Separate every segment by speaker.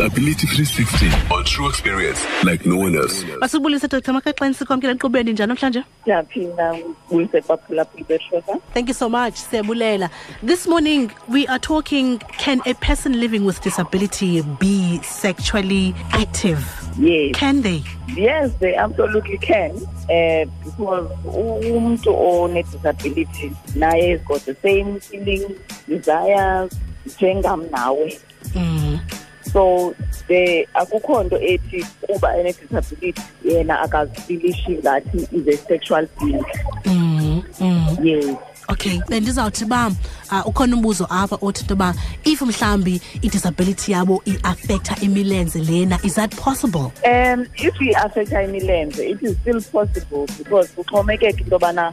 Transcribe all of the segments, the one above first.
Speaker 1: Disability 360 on true experience like no one else.
Speaker 2: Masibulise Dr. Makaxeni sikwamkela enkqubeni njani namhlanje?
Speaker 3: Siyaphinda ngibuyise baphulaphula bethosa.
Speaker 2: Thank you so much. Siyabulela. This morning we are talking can a person living with disability be sexually active?
Speaker 3: Yes.
Speaker 2: Can they?
Speaker 3: Yes, they absolutely can. Uh, because umuntu one-disability naye has got the same feelings, desires, njengam nawe. So the akukho nto ethi kuba ene-disability yena akazifilishi ngathi is a sexual being.
Speaker 2: Mm. Mm.
Speaker 3: Yes.
Speaker 2: Okay, bendizawuthi ba uh, ukhona umbuzo apha othi into yoba if mhlambi i-disability yabo i-affecta imilenze lena is that possible
Speaker 3: Um, if affect imilenze, it is still possible because kuxhomekeka into yobana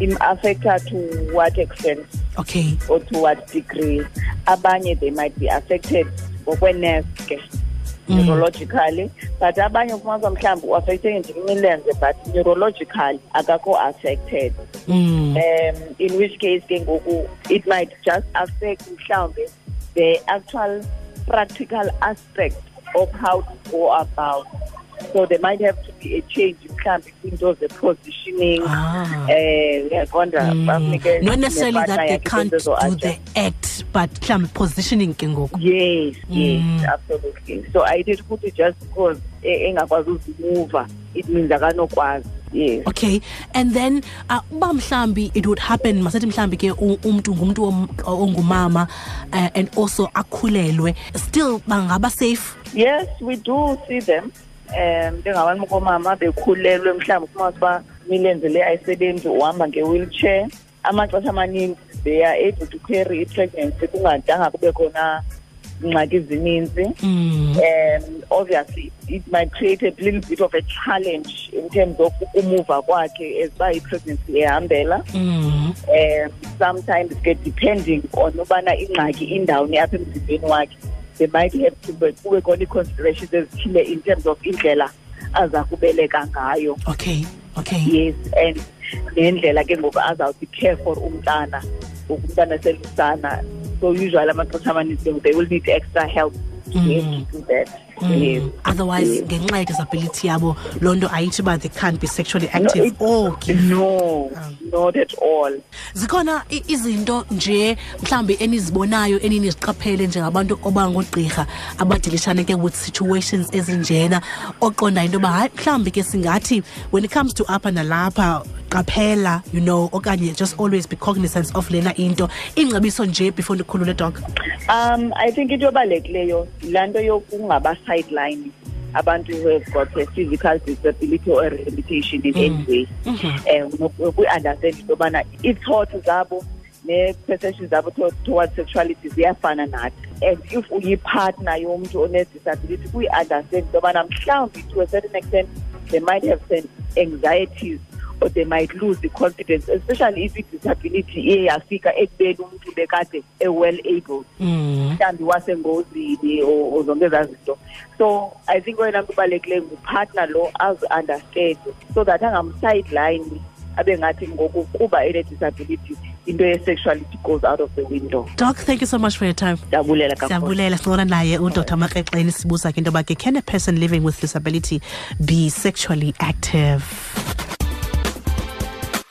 Speaker 3: im-affecta to what extent
Speaker 2: okay
Speaker 3: or to what degree. Abanye they might be affected ngokwe-nerve ke
Speaker 2: Mm.
Speaker 3: neurologically but abanye ufumanisa mhlawumbi uaffecte nje imilenze but neurologically akakho affected
Speaker 2: mm.
Speaker 3: um in which case ke ngoku it might just affect mhlawumbi the actual practical aspect of how to go about so there might have to be a change mhlawumbi kwiinto ze-positioning
Speaker 2: Ah.
Speaker 3: um uyaqonda
Speaker 2: Mm. not necessarily that they can't do the act but mhlawumbi positioning ke ngoku
Speaker 3: yes yes
Speaker 2: Mm.
Speaker 3: absolutely so ayithethi ukuthi just because e- engakwazi uzimuva it means akanokwazi yes
Speaker 2: okay and then uh, uba mhlambi it would happen masithi mhlambi ke umntu ngumntu ongumama uh, and also akhulelwe still bangaba safe
Speaker 3: Yes, we do see them. Um njengabantu komama bekhulelwe mhlawumbi ufumanisa uba imilenze le ayisebenzi uhamba nge-wheelchair amaxesha amaninzi they are able to carry i-pregnancy kungadanga kube khona ingxaki zininzi
Speaker 2: mm.
Speaker 3: um obviously it might create a little bit of a challenge in terms of ukumuva kwakhe as uba i-pregnancy ehambela
Speaker 2: Mm.
Speaker 3: um sometimes ke depending on ubana ingxaki indawuni apha emzimbeni wakhe they might have to be- kube khona ii-considerations ezithile in terms of indlela aza kubeleka ngayo
Speaker 2: okay okay
Speaker 3: yes and nendlela ke ngoku azawuthi care for umntana ngoku umntana selusana so usually amaxesha amaninzi they will need extra help to able to do that
Speaker 2: Mm. otherwise
Speaker 3: Yes.
Speaker 2: ngenxa ye-disability yabo loo nto ayithi uba they can't be sexually
Speaker 3: No,
Speaker 2: active
Speaker 3: it-
Speaker 2: okay
Speaker 3: no not at all.
Speaker 2: Zikhona izinto nje mhlambi enizibonayo eniniziqaphele njengabantu obangogqirha abadilishane ke with situations ezinjena oqonda into yoba hayi mhlambi ke singathi when it comes to apha nalapha qaphela you know okanye just always be cognizance of lena into. Ingcebiso nje before ndikhulule doc?
Speaker 3: Um, I think into ebalulekileyo laa nto yokungaba-sideline abantu who have got a physical disability or rehabilitation in any way. Um kwi-understand into yobana ii-thought zabo nee-perceptions zabo to- towards sexuality ziyafana nathi. And if uyipartner yomntu one-disability kuyi-understand into yobana mhlawumbi to a certain extent they might have some anxieties or they might lose the confidence especially if i-disability iye yafika ekubeni umntu bekade e-well able.
Speaker 2: Mm.
Speaker 3: mhlawumbi wasengozini or zonke ezaa zinto. So i think oyena mntu ubalulekileyo ngupartner lo azi-understand so that angamsideline abe ngathi ngoku kuba ene-disability into ye-sexuality goes out of the window.
Speaker 2: Doc thank you so much for your time. Siyabulela sincona naye udr sibuza ke into yoba ke can a person living with disability be sexually active